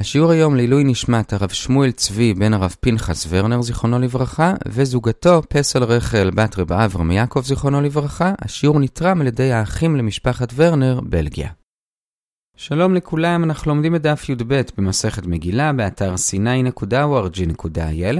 השיעור היום לעילוי נשמת הרב שמואל צבי בן הרב פנחס ורנר זיכרונו לברכה וזוגתו פסל רחל בת רב אברהם יעקב זיכרונו לברכה. השיעור נתרם על ידי האחים למשפחת ורנר, בלגיה. שלום לכולם, אנחנו לומדים את דף י"ב במסכת מגילה באתר sny.org.il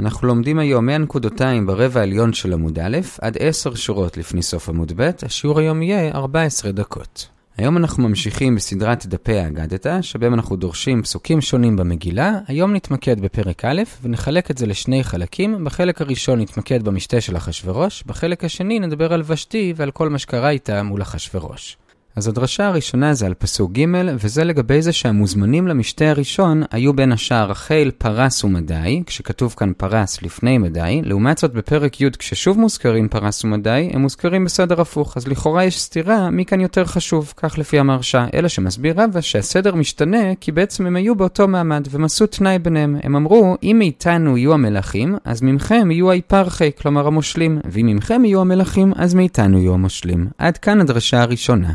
אנחנו לומדים היום מהנקודותיים ברבע העליון של עמוד א' עד 10 שורות לפני סוף עמוד ב', השיעור היום יהיה 14 דקות. היום אנחנו ממשיכים בסדרת דפי האגדתא, שבהם אנחנו דורשים פסוקים שונים במגילה. היום נתמקד בפרק א', ונחלק את זה לשני חלקים. בחלק הראשון נתמקד במשתה של אחשורוש, בחלק השני נדבר על ושתי ועל כל מה שקרה איתה מול אחשורוש. אז הדרשה הראשונה זה על פסוק ג', וזה לגבי זה שהמוזמנים למשתה הראשון היו בין השאר רחל, פרס ומדי, כשכתוב כאן פרס לפני מדי, לעומת זאת בפרק י' כששוב מוזכרים פרס ומדי, הם מוזכרים בסדר הפוך, אז לכאורה יש סתירה מי כאן יותר חשוב, כך לפי המרשה, אלא שמסביר רבא שהסדר משתנה כי בעצם הם היו באותו מעמד, והם עשו תנאי ביניהם. הם אמרו, אם מאיתנו יהיו המלכים, אז ממכם יהיו היפרחי, כלומר המושלים, ואם ממכם יהיו המלכים, אז מאיתנו יהיו המושלים. עד כאן הדרשה הראשונה.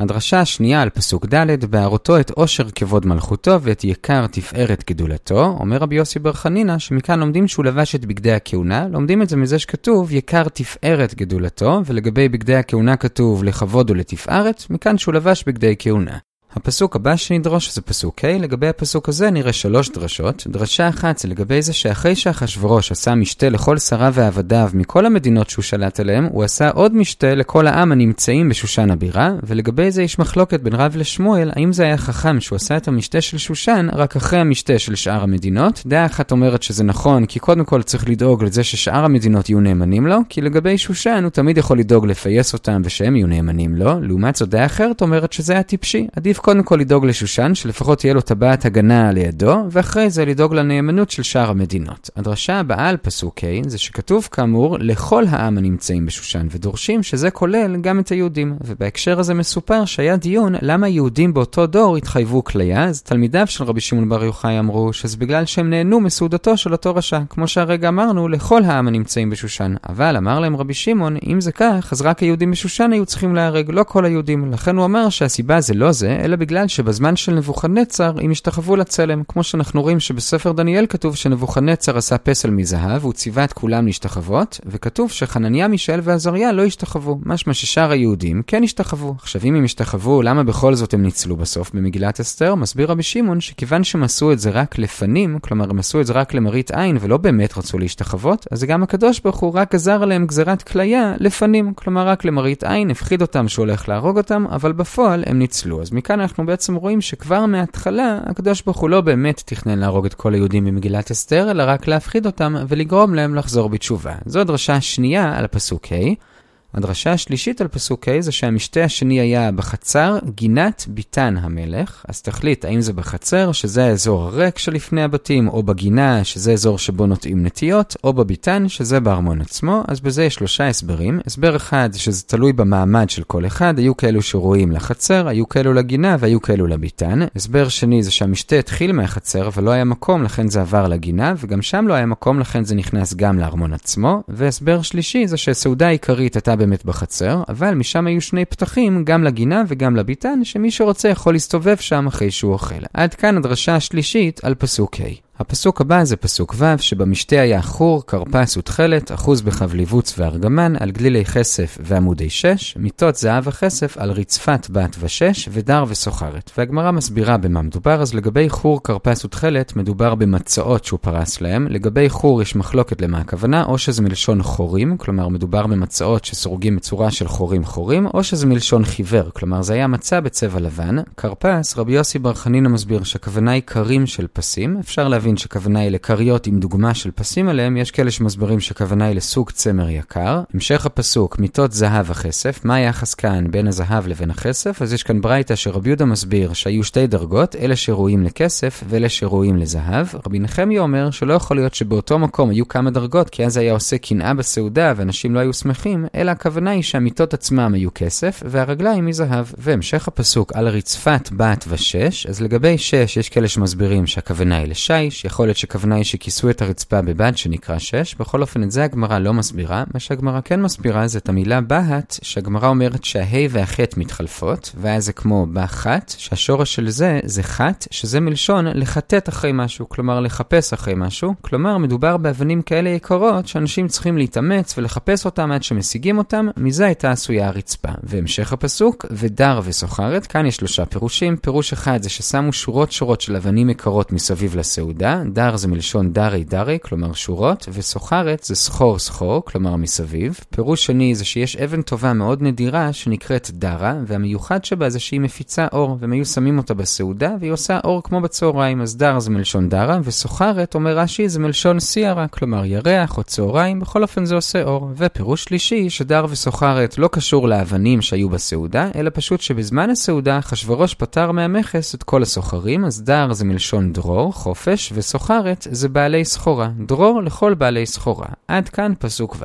הדרשה השנייה על פסוק ד' בהראותו את עושר כבוד מלכותו ואת יקר תפארת גדולתו, אומר רבי יוסי בר חנינא שמכאן לומדים שהוא לבש את בגדי הכהונה, לומדים את זה מזה שכתוב יקר תפארת גדולתו, ולגבי בגדי הכהונה כתוב לכבוד ולתפארת, מכאן שהוא לבש בגדי כהונה. הפסוק הבא שנדרוש זה פסוק ה', לגבי הפסוק הזה נראה שלוש דרשות. דרשה אחת זה לגבי זה שאחרי שאחשורוש עשה משתה לכל שריו ועבדיו מכל המדינות שהוא שלט עליהם, הוא עשה עוד משתה לכל העם הנמצאים בשושן הבירה, ולגבי זה יש מחלוקת בין רב לשמואל, האם זה היה חכם שהוא עשה את המשתה של שושן רק אחרי המשתה של שאר המדינות. דעה אחת אומרת שזה נכון, כי קודם כל צריך לדאוג לזה ששאר המדינות יהיו נאמנים לו, כי לגבי שושן הוא תמיד יכול לדאוג לפייס אותם ושהם יהיו נאמנים לו. לעומת זאת דעה אחרת אומרת שזה היה טיפשי, עדיף קודם כל לדאוג לשושן, שלפחות תהיה לו טבעת הגנה לידו, ואחרי זה לדאוג לנאמנות של שאר המדינות. הדרשה הבאה על פסוק ה' זה שכתוב כאמור לכל העם הנמצאים בשושן, ודורשים שזה כולל גם את היהודים. ובהקשר הזה מסופר שהיה דיון למה יהודים באותו דור התחייבו כליה, אז תלמידיו של רבי שמעון בר יוחאי אמרו שזה בגלל שהם נהנו מסעודתו של אותו רשע, כמו שהרגע אמרנו לכל העם הנמצאים בשושן. אבל אמר להם רבי שמעון, אם זה כך, אז רק היהודים בשושן היו צריכים להרג, לא כל היהודים. לכן הוא אמר שהסיבה זה לא זה, אלא בגלל שבזמן של נבוכדנצר הם השתחוו לצלם, כמו שאנחנו רואים שבספר דניאל כתוב שנבוכדנצר עשה פסל מזהב, והוא ציווה את כולם להשתחוות, וכתוב שחנניה, מישאל ועזריה לא השתחוו, משמע ששאר היהודים כן השתחוו. עכשיו אם הם השתחוו, למה בכל זאת הם ניצלו בסוף במגילת אסתר? מסביר רבי שמעון שכיוון שהם עשו את זה רק לפנים, כלומר הם עשו את זה רק למראית עין ולא באמת רצו להשתחוות, אז גם הקדוש ברוך הוא רק גזר עליהם גזירת כליה לפנים, כלומר רק למראית עין, הפחיד אותם שהוא הולך להרוג אותם, אבל בפועל הם ניצלו. אז מכאן אנחנו בעצם רואים שכבר מההתחלה, הקדוש ברוך הוא לא באמת תכנן להרוג את כל היהודים במגילת אסתר, אלא רק להפחיד אותם ולגרום להם לחזור בתשובה. זו הדרשה השנייה על הפסוק ה'. הדרשה השלישית על פסוק ה' זה שהמשתה השני היה בחצר גינת ביתן המלך, אז תחליט האם זה בחצר, שזה האזור הריק שלפני הבתים, או בגינה, שזה אזור שבו נוטעים נטיות, או בביתן, שזה בארמון עצמו, אז בזה יש שלושה הסברים. הסבר אחד זה שזה תלוי במעמד של כל אחד, היו כאלו שרואים לחצר, היו כאלו לגינה והיו כאלו לביתן. הסבר שני זה שהמשתה התחיל מהחצר, אבל לא היה מקום, לכן זה עבר לגינה, וגם שם לא היה מקום, לכן זה נכנס גם לארמון עצמו. והסבר שלישי זה שהסעודה העיקרית הייתה באמת בחצר, אבל משם היו שני פתחים, גם לגינה וגם לביתן, שמי שרוצה יכול להסתובב שם אחרי שהוא אוכל. עד כאן הדרשה השלישית על פסוק ה'. הפסוק הבא זה פסוק ו', שבמשתה היה חור, כרפס ותכלת, אחוז בחבליבוץ וארגמן, על גלילי כסף ועמודי שש, מיטות זהב וכסף על רצפת בת ושש, ודר וסוחרת. והגמרא מסבירה במה מדובר, אז לגבי חור, כרפס ותכלת, מדובר במצעות שהוא פרס להם. לגבי חור יש מחלוקת למה הכוונה, או שזה מלשון חורים, כלומר מדובר במצעות שסורגים בצורה של חורים חורים, או שזה מלשון חיוור, כלומר זה היה מצע בצבע לבן. כרפס, רבי יוסי בר חנינא מסביר שהכוונה היא של פסים, אפשר להבין להבין שכוונה היא לכריות עם דוגמה של פסים עליהם, יש כאלה שמסברים שכוונה היא לסוג צמר יקר. המשך הפסוק, מיטות זהב וכסף, מה היחס כאן בין הזהב לבין הכסף? אז יש כאן ברייתא שרבי יהודה מסביר שהיו שתי דרגות, אלה שראויים לכסף ואלה שראויים לזהב. רבי נחמיה אומר שלא יכול להיות שבאותו מקום היו כמה דרגות, כי אז היה עושה קנאה בסעודה ואנשים לא היו שמחים, אלא הכוונה היא שהמיטות עצמם היו כסף והרגליים מזהב. והמשך הפסוק על רצפת בת ושש, אז לגבי שש יש כאלה שמסבירים שהכוונה היא לשיש, שליש, יכול להיות שכוונה היא שכיסו את הרצפה בבד שנקרא שש, בכל אופן את זה הגמרא לא מסבירה. מה שהגמרא כן מסבירה זה את המילה בהת, שהגמרא אומרת שהה' והח' מתחלפות, ואז זה כמו בחת, שהשורש של זה זה חת, שזה מלשון לחטט אחרי משהו, כלומר לחפש אחרי משהו. כלומר, מדובר באבנים כאלה יקרות שאנשים צריכים להתאמץ ולחפש אותם עד שמשיגים אותם, מזה הייתה עשויה הרצפה. והמשך הפסוק, ודר וסוחרת, כאן יש שלושה פירושים. פירוש אחד זה ששמו שורות שורות של אבנים יקרות מסביב לסעודה, דר זה מלשון דרי דרי, כלומר שורות, וסוחרת זה סחור סחור, כלומר מסביב. פירוש שני זה שיש אבן טובה מאוד נדירה שנקראת דרה, והמיוחד שבה זה שהיא מפיצה אור, והם היו שמים אותה בסעודה, והיא עושה אור כמו בצהריים, אז דר זה מלשון דרה, וסוחרת, אומר רש"י, זה מלשון סיירה, כלומר ירח או צהריים, בכל אופן זה עושה אור. ופירוש שלישי, שדר וסוחרת לא קשור לאבנים שהיו בסעודה, אלא פשוט שבזמן הסעודה, אחשורוש פטר מהמכס את כל הסוחרים, אז דר זה מלשון דרור, חופש, וסוחרת זה בעלי סחורה. דרור לכל בעלי סחורה. עד כאן פסוק ו'.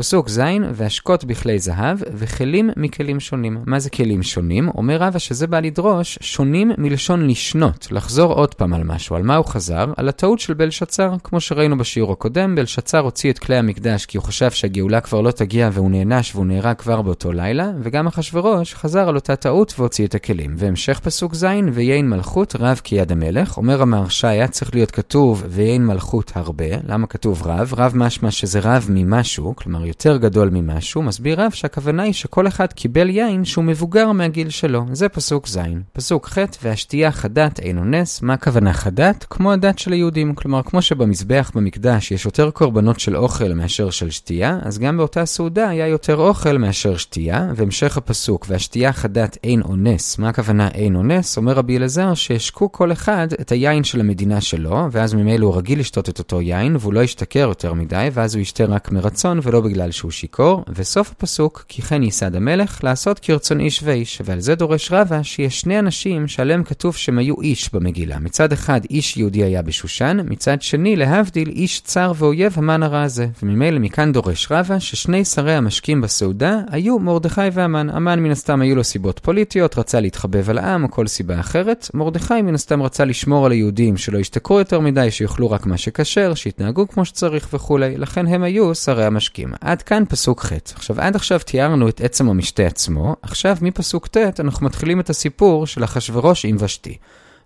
פסוק ז', והשקות בכלי זהב, וכלים מכלים שונים. מה זה כלים שונים? אומר רבא שזה בא לדרוש, שונים מלשון לשנות, לחזור עוד פעם על משהו. על מה הוא חזר? על הטעות של בלשצר. כמו שראינו בשיעור הקודם, בלשצר הוציא את כלי המקדש כי הוא חשב שהגאולה כבר לא תגיע והוא נענש והוא נהרג כבר באותו לילה, וגם אחשורוש חזר על אותה טעות והוציא את הכלים. והמשך פסוק ז', ויין מלכות רב כיד המלך. אומר המהרש"א, היה צריך להיות כתוב ויין מלכות הרבה. למה כתוב רב? רב משמע שזה רב ממשהו, כלומר יותר גדול ממשהו, מסביר רב שהכוונה היא שכל אחד קיבל יין שהוא מבוגר מהגיל שלו. זה פסוק ז'. פסוק ח' והשתייה חדת אינו נס. מה הכוונה חדת? כמו הדת של היהודים. כלומר, כמו שבמזבח במקדש יש יותר קורבנות של אוכל מאשר של שתייה, אז גם באותה סעודה היה יותר אוכל מאשר שתייה. והמשך הפסוק והשתייה חדת אין אונס. מה הכוונה אין אונס? אומר רבי אלעזר שהשקו כל אחד את היין של המדינה שלו, ואז ממילא הוא רגיל לשתות את אותו יין, והוא לא ישתכר יותר מדי, ואז הוא ישתה רק מרצון ולא בגלל שהוא שיכור, וסוף הפסוק, כי כן ייסד המלך, לעשות כרצון איש ואיש, ועל זה דורש רבא שיש שני אנשים שעליהם כתוב שהם היו איש במגילה. מצד אחד איש יהודי היה בשושן, מצד שני להבדיל איש צר ואויב המן הרע הזה. וממילא מכאן דורש רבא ששני שרי המשקים בסעודה היו מרדכי והמן. המן מן הסתם היו לו סיבות פוליטיות, רצה להתחבב על העם או כל סיבה אחרת. מרדכי מן הסתם רצה לשמור על היהודים שלא ישתכרו יותר מדי, שיאכלו רק מה שכשר, שיתנהגו כמו שצריך וכולי. לכן הם היו שרי המשקים. עד כאן פסוק ח'. עכשיו, עד עכשיו תיארנו את עצם המשתה עצמו, עכשיו מפסוק ט' אנחנו מתחילים את הסיפור של אחשורוש עם ושתי.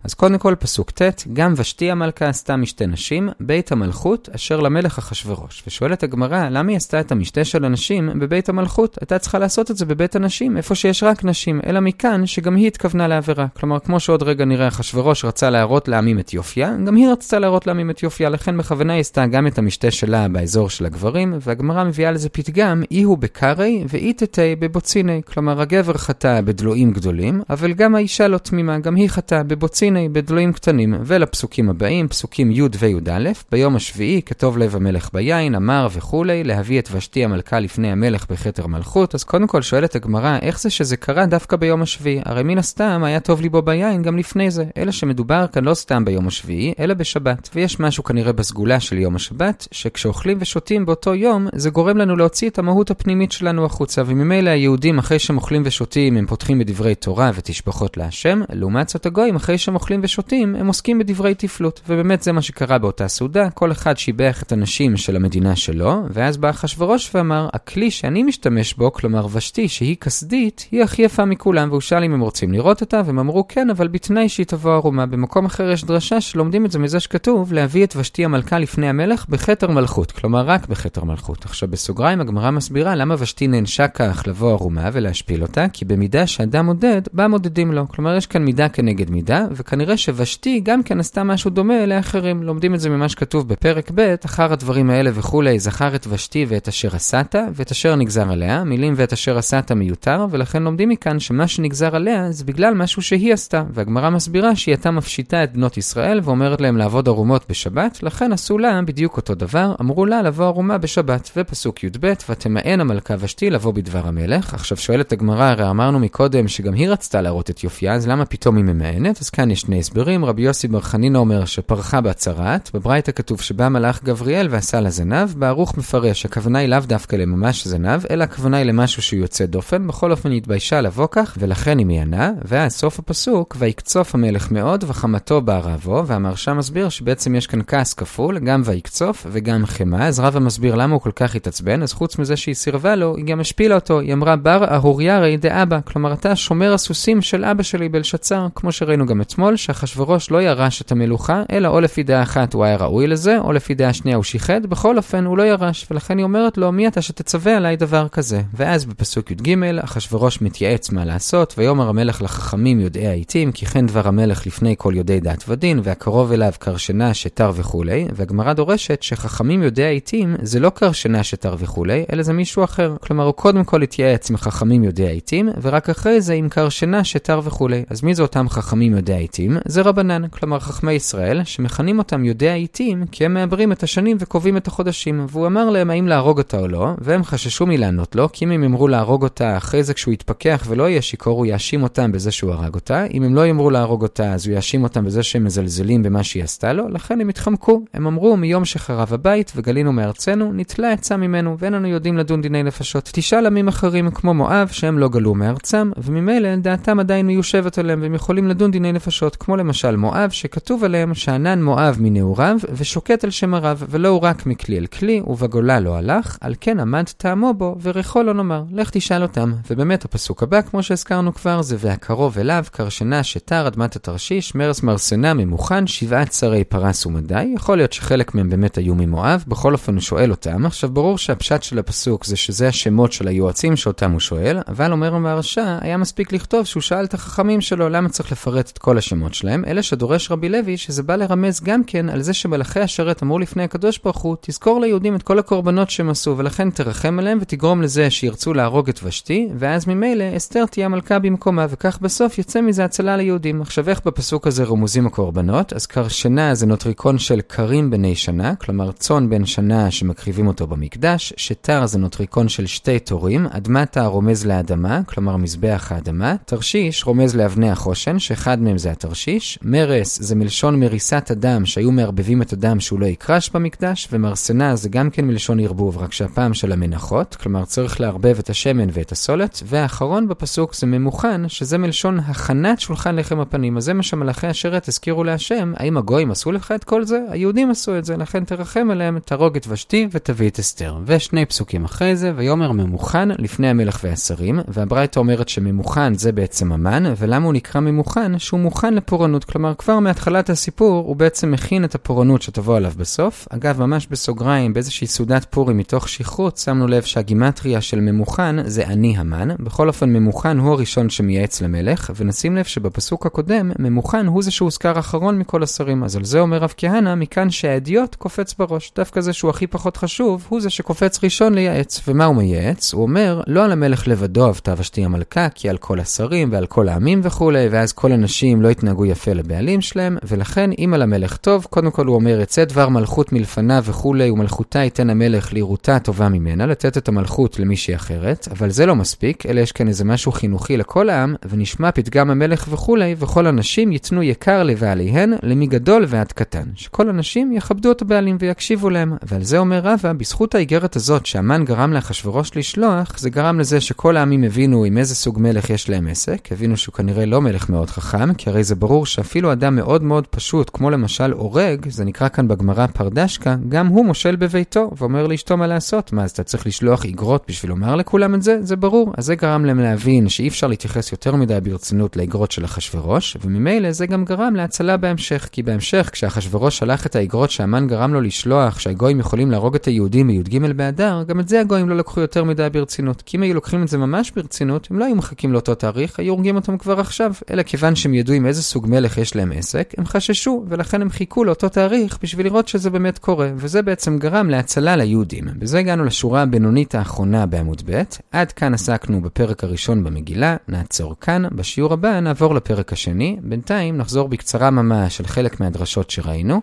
אז קודם כל פסוק ט', גם ושתי המלכה עשתה משתה נשים, בית המלכות אשר למלך אחשורוש. ושואלת הגמרא, למה היא עשתה את המשתה של הנשים בבית המלכות? הייתה צריכה לעשות את זה בבית הנשים, איפה שיש רק נשים, אלא מכאן שגם היא התכוונה לעבירה. כלומר, כמו שעוד רגע נראה, אחשורוש רצה להראות לעמים את יופייה, גם היא רצתה להראות לעמים את יופייה, לכן בכוונה היא עשתה גם את המשתה שלה באזור של הגברים, והגמרא מביאה לזה פתגם, אי הוא בקרי ואי תתי בבוציני. כלומר, הגבר חטא בדלויים גדולים, אבל גם האישה לא תמימה, גם היא חטאה בבוציני. הנה בדלויים קטנים, ולפסוקים הבאים, פסוקים י' וי"א, ביום השביעי, כתוב לב המלך ביין, אמר וכולי, להביא את ושתי המלכה לפני המלך בכתר מלכות. אז קודם כל שואלת הגמרא, איך זה שזה קרה דווקא ביום השביעי? הרי מן הסתם היה טוב ליבו ביין גם לפני זה, אלא שמדובר כאן לא סתם ביום השביעי, אלא בשבת. ויש משהו כנראה בסגולה של יום השבת, שכשאוכלים ושותים באותו יום, זה גורם לנו להוציא את המהות הפנימית שלנו החוצה, וממילא היהודים אחרי שהם אוכלים ושותים, הם פותחים בדברי תורה ותשבחות להשם, לעומת זאת הגויים אחרי שהם אוכלים ושותים, הם עוסקים בדברי תפלות. ובאמת זה מה שקרה באותה סעודה, כל אחד שיבח את הנשים של המדינה שלו, ואז בא אחשורוש ואמר, הכלי שאני משתמש בו, כלומר ושתי, שהיא כסדית, היא הכי יפה מכולם, והוא שאל אם הם רוצים לראות אותה, והם אמרו כן, אבל בתנאי שהיא תבוא ערומה. במקום אחר יש דרשה שלומדים את זה מזה שכתוב, להביא את ושתי המלכה לפני המלך בכתר מלכות, כלומר רק בכתר מלכות. עכשיו בסוגריים הגמרא מסבירה למה ושתי נענשה כך לבוא ערומה ולהשפיל אותה, כי במידה שאדם מודד, בה מודדים לו. כלומר יש כאן מידה כנגד מידה, וכנראה שוושתי גם כן עשתה משהו דומה לאחרים. לומדים את זה ממה שכתוב בפרק ב', אחר הדברים האלה וכולי, זכר את ושתי ואת אשר עשת, ואת אשר נגזר עליה, מילים ואת אשר עשת מיותר, ולכן לומדים מכאן שמה שנגזר עליה זה בגלל משהו שהיא עשתה. והגמרא מסבירה שהיא הייתה מפשיטה את בנות ישראל ואומרת להם לעבוד ערומות בשבת, לכן עשו לה בדיוק אותו דבר, אמרו לה לבוא ערומה בשבת. ופסוק י"ב, ותמאן המלכה ושתי לבוא בדבר המלך. עכשיו שואלת הגמרא, הרי אמרנו מקודם שגם היא רצתה להראות את יופייה, אז למה פתאום היא ממאנת? אז כאן יש שני הסברים, רבי יוסי בר חנינא אומר שפרחה בצרעת, בברייתא כתוב שבא מלאך גבריאל ועשה לה זנב, בערוך מפרש, הכוונה היא לאו דווקא לממש זנב, אלא הכוונה היא למשהו שהוא יוצא דופן, בכל אופן היא התביישה לבוא כך, ולכן היא מיענה, ואז סוף הפסוק, ויקצוף המלך מאוד וחמתו בערבו, והמרשם מסביר שבעצם יש כאן כעס כפול, גם ויקצוף וגם חמא, אז רבא מסביר למה הוא כל כך התעצבן, אז חוץ מזה שהיא סירבה לו, היא גם השפילה אותו, היא אמרה בר אהוריירי דאבא, כלומר אתה שומר הסוסים של אבא שלי בלשצר, כמו שראינו גם אתמול, שאחשוורוש לא ירש את המלוכה, אלא או לפי דעה אחת הוא היה ראוי לזה, או לפי דעה שנייה הוא שיחד, בכל אופן הוא לא ירש, ולכן היא אומרת לו, מי אתה שתצווה עליי דבר כזה? ואז בפסוק י"ג, אחשוורוש מתייעץ מה לעשות, ויאמר המלך לחכמים יודעי העיתים, כי כן דבר המלך לפני כל יודעי דת ודין, והקרוב אליו קרשנה, שטר וכולי, והגמרא דורשת שחכמים יודעי העיתים זה לא קרשנה, שטר וכולי, אלא זה מישהו אחר. כלומר, הוא קודם כל התייעץ עם חכמים יודעי העיתים, ורק אחרי זה עם קרשנה, שטר וכולי. אז מי זה אותם חכמים יודעי העיתים? זה רבנן, כלומר חכמי ישראל, שמכנים אותם יודעי העיתים, כי הם מעברים את השנים וקובעים את החודשים. והוא אמר להם האם להרוג אותה או לא, והם חששו מלענות לו, כי אם הם יאמרו להרוג אותה אחרי זה כשהוא יתפכח ולא יהיה שיכור, הוא יאשים אותם בזה שהוא הרג אותה. אם הם לא יאמרו להרוג אותה, אז הוא יאשים אותם בזה שהם מזלזלים במה שהיא עשתה לו, לכן הם התחמקו. הם אמרו, מיום שחרב הבית וגלינו מארצנו, נתלה עצה ממנו, ואין אנו יודעים לדון דיני נפשות. תשאל עמים אחרים כמו מואב, שהם לא גלו מארצם, וממילא דעתם עדיין מיושבת עליהם, והם יכולים לדון דיני נפשות, כמו למשל מואב, שכתוב עליהם שענן מואב מנעוריו, ושוקט על שם הרב, ולא הוא רק מכלי אל כלי, ובגולה לא הלך, על כן עמד טעמו בו, וריחו לא נאמר. לך תשאל אותם. ובאמת הפסוק הבא, כמו שהזכרנו כבר, זה והקרוב אליו, קרשנה שתר אדמת התרשיש, מרס מרסנה ממוכן, שבעת שרי פרס ומדי. יכול להיות שחלק מהם באמת היו ממואב, בכל אופן הוא שואל אותם. עכשיו ברור שהפשט של הפסוק זה שזה השמות של היועצים שאותם הוא שואל, אבל אומר המהרשע, היה מספיק לכתוב שהוא שאל את החכמים שלו למה צריך לפרט את כל השמות שלהם, אלא שדורש רבי לוי שזה בא לרמז גם כן על זה שמלאכי השרת אמרו לפני הקדוש ברוך הוא, תזכור ליהודים את כל הקורבנות שהם עשו, ולכן תרחם עליהם ותגרום לזה שירצו להרוג את ושתי, ואז ממילא אסתר תהיה המלכה במקומה, וכך בסוף יצא מזה הצלה ליהודים. עכשיו איך בפסוק הזה רמוזים הקורבנות? אז קרשנה זה נוטריקון של קרים בני שנה, כלומר צאן בן שנה שמקריבים אותו במקדש, שתר זה נוטריקון של שתי תורים, אדמתה רומז לאדמה, כלומר מזבח האדמה, תרשיש רומז לאבני החושן, שאחד מהם זה התרשיש, מרס זה מלשון מריסת אדם, שהיו מערבבים את הדם שהוא לא יקרש במקדש, ומרסנה זה גם כן מלשון ערבוב, רק שהפעם של המנחות, כלומר צריך לערבב את השמן ואת הסולת, והאחרון בפסוק זה ממוכן, שזה מלשון הכנת שולחן לחם הפנים, אז זה מה שמלאכי השרת הזכירו להשם, האם הגויים עשו לך את כל זה? היהודים עשו את זה, לכן תרחם עליהם, תהרוג את ושתי ותביא את אסתר. ושני פסוקים אחרי זה, ויאמר ממוכן לפני המלך והשרים, והברייתא אומרת שממוכן זה בעצם המן, ולמה הוא נקרא ממוכן? שהוא מוכן לפורענות, כלומר כבר מהתחלת הסיפור הוא בעצם מכין את הפורענות שתבוא עליו בסוף. אגב, ממש בסוגריים, באיזושהי סעודת פורים מתוך שכרות, שמנו לב שהגימטריה של ממוכן זה אני המן. בכל אופן, ממוכן הוא הראשון שמייעץ למלך, ונשים לב שבפסוק הקודם, ממוכן הוא זה שהוזכר אחרון מכל השרים. אז על זה אומר רב כהנא, מכאן שהאדיוט קופץ בראש. דווקא זה שהוא הכי פחות חשוב, הוא זה שקופץ ראשון לייעץ. ומה הוא מייעץ? הוא אומר, לא על המלך לבדו אבתה ושתי המלכה, כי על כל השרים ועל כל העמים וכולי, ואז כל הנשים לא יתנהגו יפה לבעלים שלהם, ולכן אם על המלך טוב, קודם כל הוא אומר, יצא דבר מלכות מלפניו וכולי, ומלכותה ייתן המלך לראותה הטובה ממנה, לתת את המלכות למישהי אחרת, אבל זה לא מספיק, אלא יש כאן איזה משהו חינוכי לכל העם, ונשמע פתגם המלך וכולי, וכל הנשים ייתנו יקר לבעליהן, למגדול ועד קטן. שכל הנשים יכבדו את הבעלים ויקשיבו להם. ועל זה אומר רבא, בזכות האיגרת הזאת שהמן גרם לאחשוורוש לשלוח, זה גרם לזה שכל העמים הבינו עם איזה סוג מלך יש להם עסק, הבינו שהוא כנראה לא מלך מאוד חכם, כי הרי זה ברור שאפילו אדם מאוד מאוד פשוט, כמו למשל אורג, זה נקרא כאן בגמרא פרדשקה, גם הוא מושל בביתו, ואומר לאשתו מה לעשות. מה, אז אתה צריך לשלוח איגרות בשביל לומר לכולם את זה? זה ברור. אז זה גרם להם להבין שאי אפשר להתייחס יותר מדי ברצינות לאיגרות של אחשוורוש, וממילא זה גם גרם להצלה בהמשך, כי בהמשך, כשאחשוורוש שלח את האיגרות שהמן גרם לו לשלוח, שהגויים יכולים להרוג את היהודים בי"ג באדר, גם את זה הגויים לא לקחו יותר מדי ברצינות. כי אם היו לוקחים את זה ממש ברצינות, הם לא היו מחכים לאותו תאריך, היו הורגים אותם כבר עכשיו. אלא כיוון שהם ידעו עם איזה סוג מלך יש להם עסק, הם חששו, ולכן הם חיכו לאותו תאריך בשביל לראות שזה באמת קורה, וזה בעצם גרם להצלה ליהודים. בזה הגענו לשורה הבינונית האחרונה בעמוד ב', עד כאן עסקנו בפרק הראשון במגילה, נעצור כאן, בשיעור הבא נעבור לפרק השני, בינתיים נחזור בקצרה ממש על חלק מהדרשות שראינו.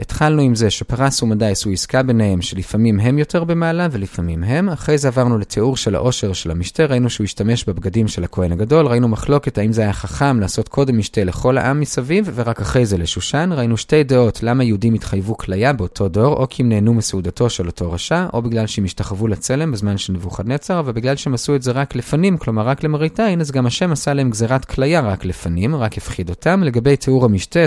התחלנו עם זה שפרס ומדי עשו עסקה ביניהם שלפעמים הם יותר במעלה ולפעמים הם. אחרי זה עברנו לתיאור של העושר של המשתה, ראינו שהוא השתמש בבגדים של הכהן הגדול, ראינו מחלוקת האם זה היה חכם לעשות קודם משתה לכל העם מסביב ורק אחרי זה לשושן. ראינו שתי דעות למה יהודים התחייבו כליה באותו דור, או כי הם נהנו מסעודתו של אותו רשע, או בגלל שהם השתחוו לצלם בזמן של נבוכדנצר, ובגלל שהם עשו את זה רק לפנים, כלומר רק למראית עין, אז גם השם עשה להם גזירת כליה רק לפנים, רק הפחיד אותם. לגבי תיאור המשתה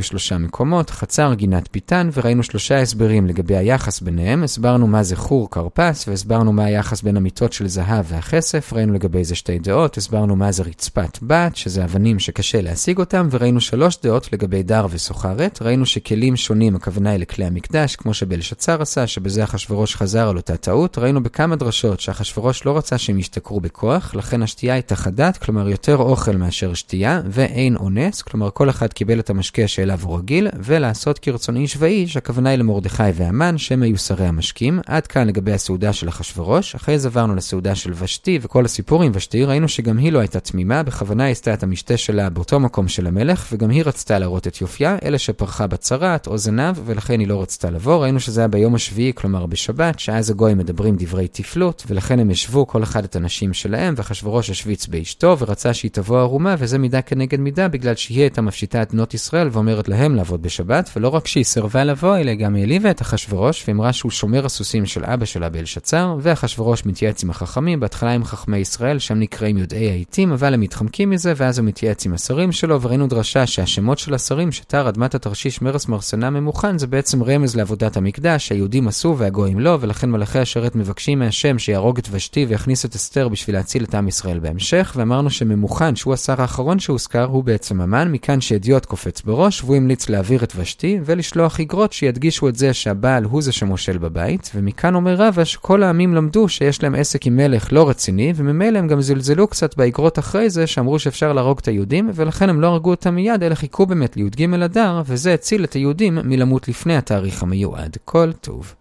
שלושה מקומות, חצר, פינת פיתן, וראינו שלושה הסברים לגבי היחס ביניהם. הסברנו מה זה חור כרפס, והסברנו מה היחס בין המיטות של זהב והכסף, ראינו לגבי זה שתי דעות, הסברנו מה זה רצפת בת, שזה אבנים שקשה להשיג אותם, וראינו שלוש דעות לגבי דר וסוחרת. ראינו שכלים שונים, הכוונה היא לכלי המקדש, כמו שבלשצר עשה, שבזה אחשורוש חזר על אותה טעות. ראינו בכמה דרשות שאחשורוש לא רצה שהם ישתכרו בכוח, לכן השתייה הייתה חדת, כלומר יותר אוכל מאשר שתייה, ואין אונס, כלומר כל אחד קיבל את המשקה שאליו הוא רגיל, ולעשות כרצון איש ואיש, הכוונה היא למרדכי והמן, שהם היו שרי המשקים. עד כאן לגבי הסעודה של אחשורוש. אחרי זה עברנו לסעודה של ושתי, וכל הסיפור עם ושתי, ראינו שגם היא לא הייתה תמימה, בכוונה היא עשתה את המשתה שלה באותו מקום של המלך, וגם היא רצתה להראות את יופייה, אלא שפרחה בצרת או זנב, ולכן היא לא רצתה לבוא. ראינו שזה היה ביום השביעי, כלומר בשבת, שאז הגויים מדברים דברי תפלות, ולכן הם ישבו כל אחד את הנשים שלהם, ואחשורוש השוויץ באשתו, ורצה שהיא תבוא ערומה, וזה מידה כנגד מידה, בגלל שהיא הייתה מפשיטה את בנות ישראל ואומרת להם לעבוד בשבת, ולא רק שהיא סירבה לבוא, אלא גם העליבה את אחשורוש, ואמרה שהוא שומר הסוסים של אבא שלה באלשצר, ואחשורוש מתייעץ עם החכמים, בהתחלה עם חכמי ישראל, שהם נקראים יודעי העיתים, אבל הם מתחמקים מזה, ואז הוא מתייעץ עם השרים שלו, וראינו דרשה שהשמות של השרים, שתר אדמת התרשיש מרס מרסנה ממוכן, זה בעצם רמז לעבודת המקדש, שהיהודים עשו והגויים לא, ולכן מלאכי השרת מבקשים מהשם שיהרוג את ושתי ויכניס את אסתר בשביל להציל את עם ישראל בהמשך, ואמרנו שממוכן, שהוא השר האחרון שהוזכר, הוא בעצם המן, מכאן שאדיוט קופץ בראש, והוא המליץ להעביר את ושתי, ולשלוח איגרות שידגישו את זה שהבעל הוא זה שמושל בבית, ומכאן אומר רבא שכל העמים למדו שיש להם עסק עם מלך לא רציני, וממילא הם גם זלזלו קצת באיגרות אחרי זה, שאמרו שאפשר להרוג את היהודים, ולכן הם לא הרגו אותם מיד, אלא חיכו באמת לי"ג אדר, וזה הציל את היהודים מלמות לפני התאריך המיועד. כל טוב.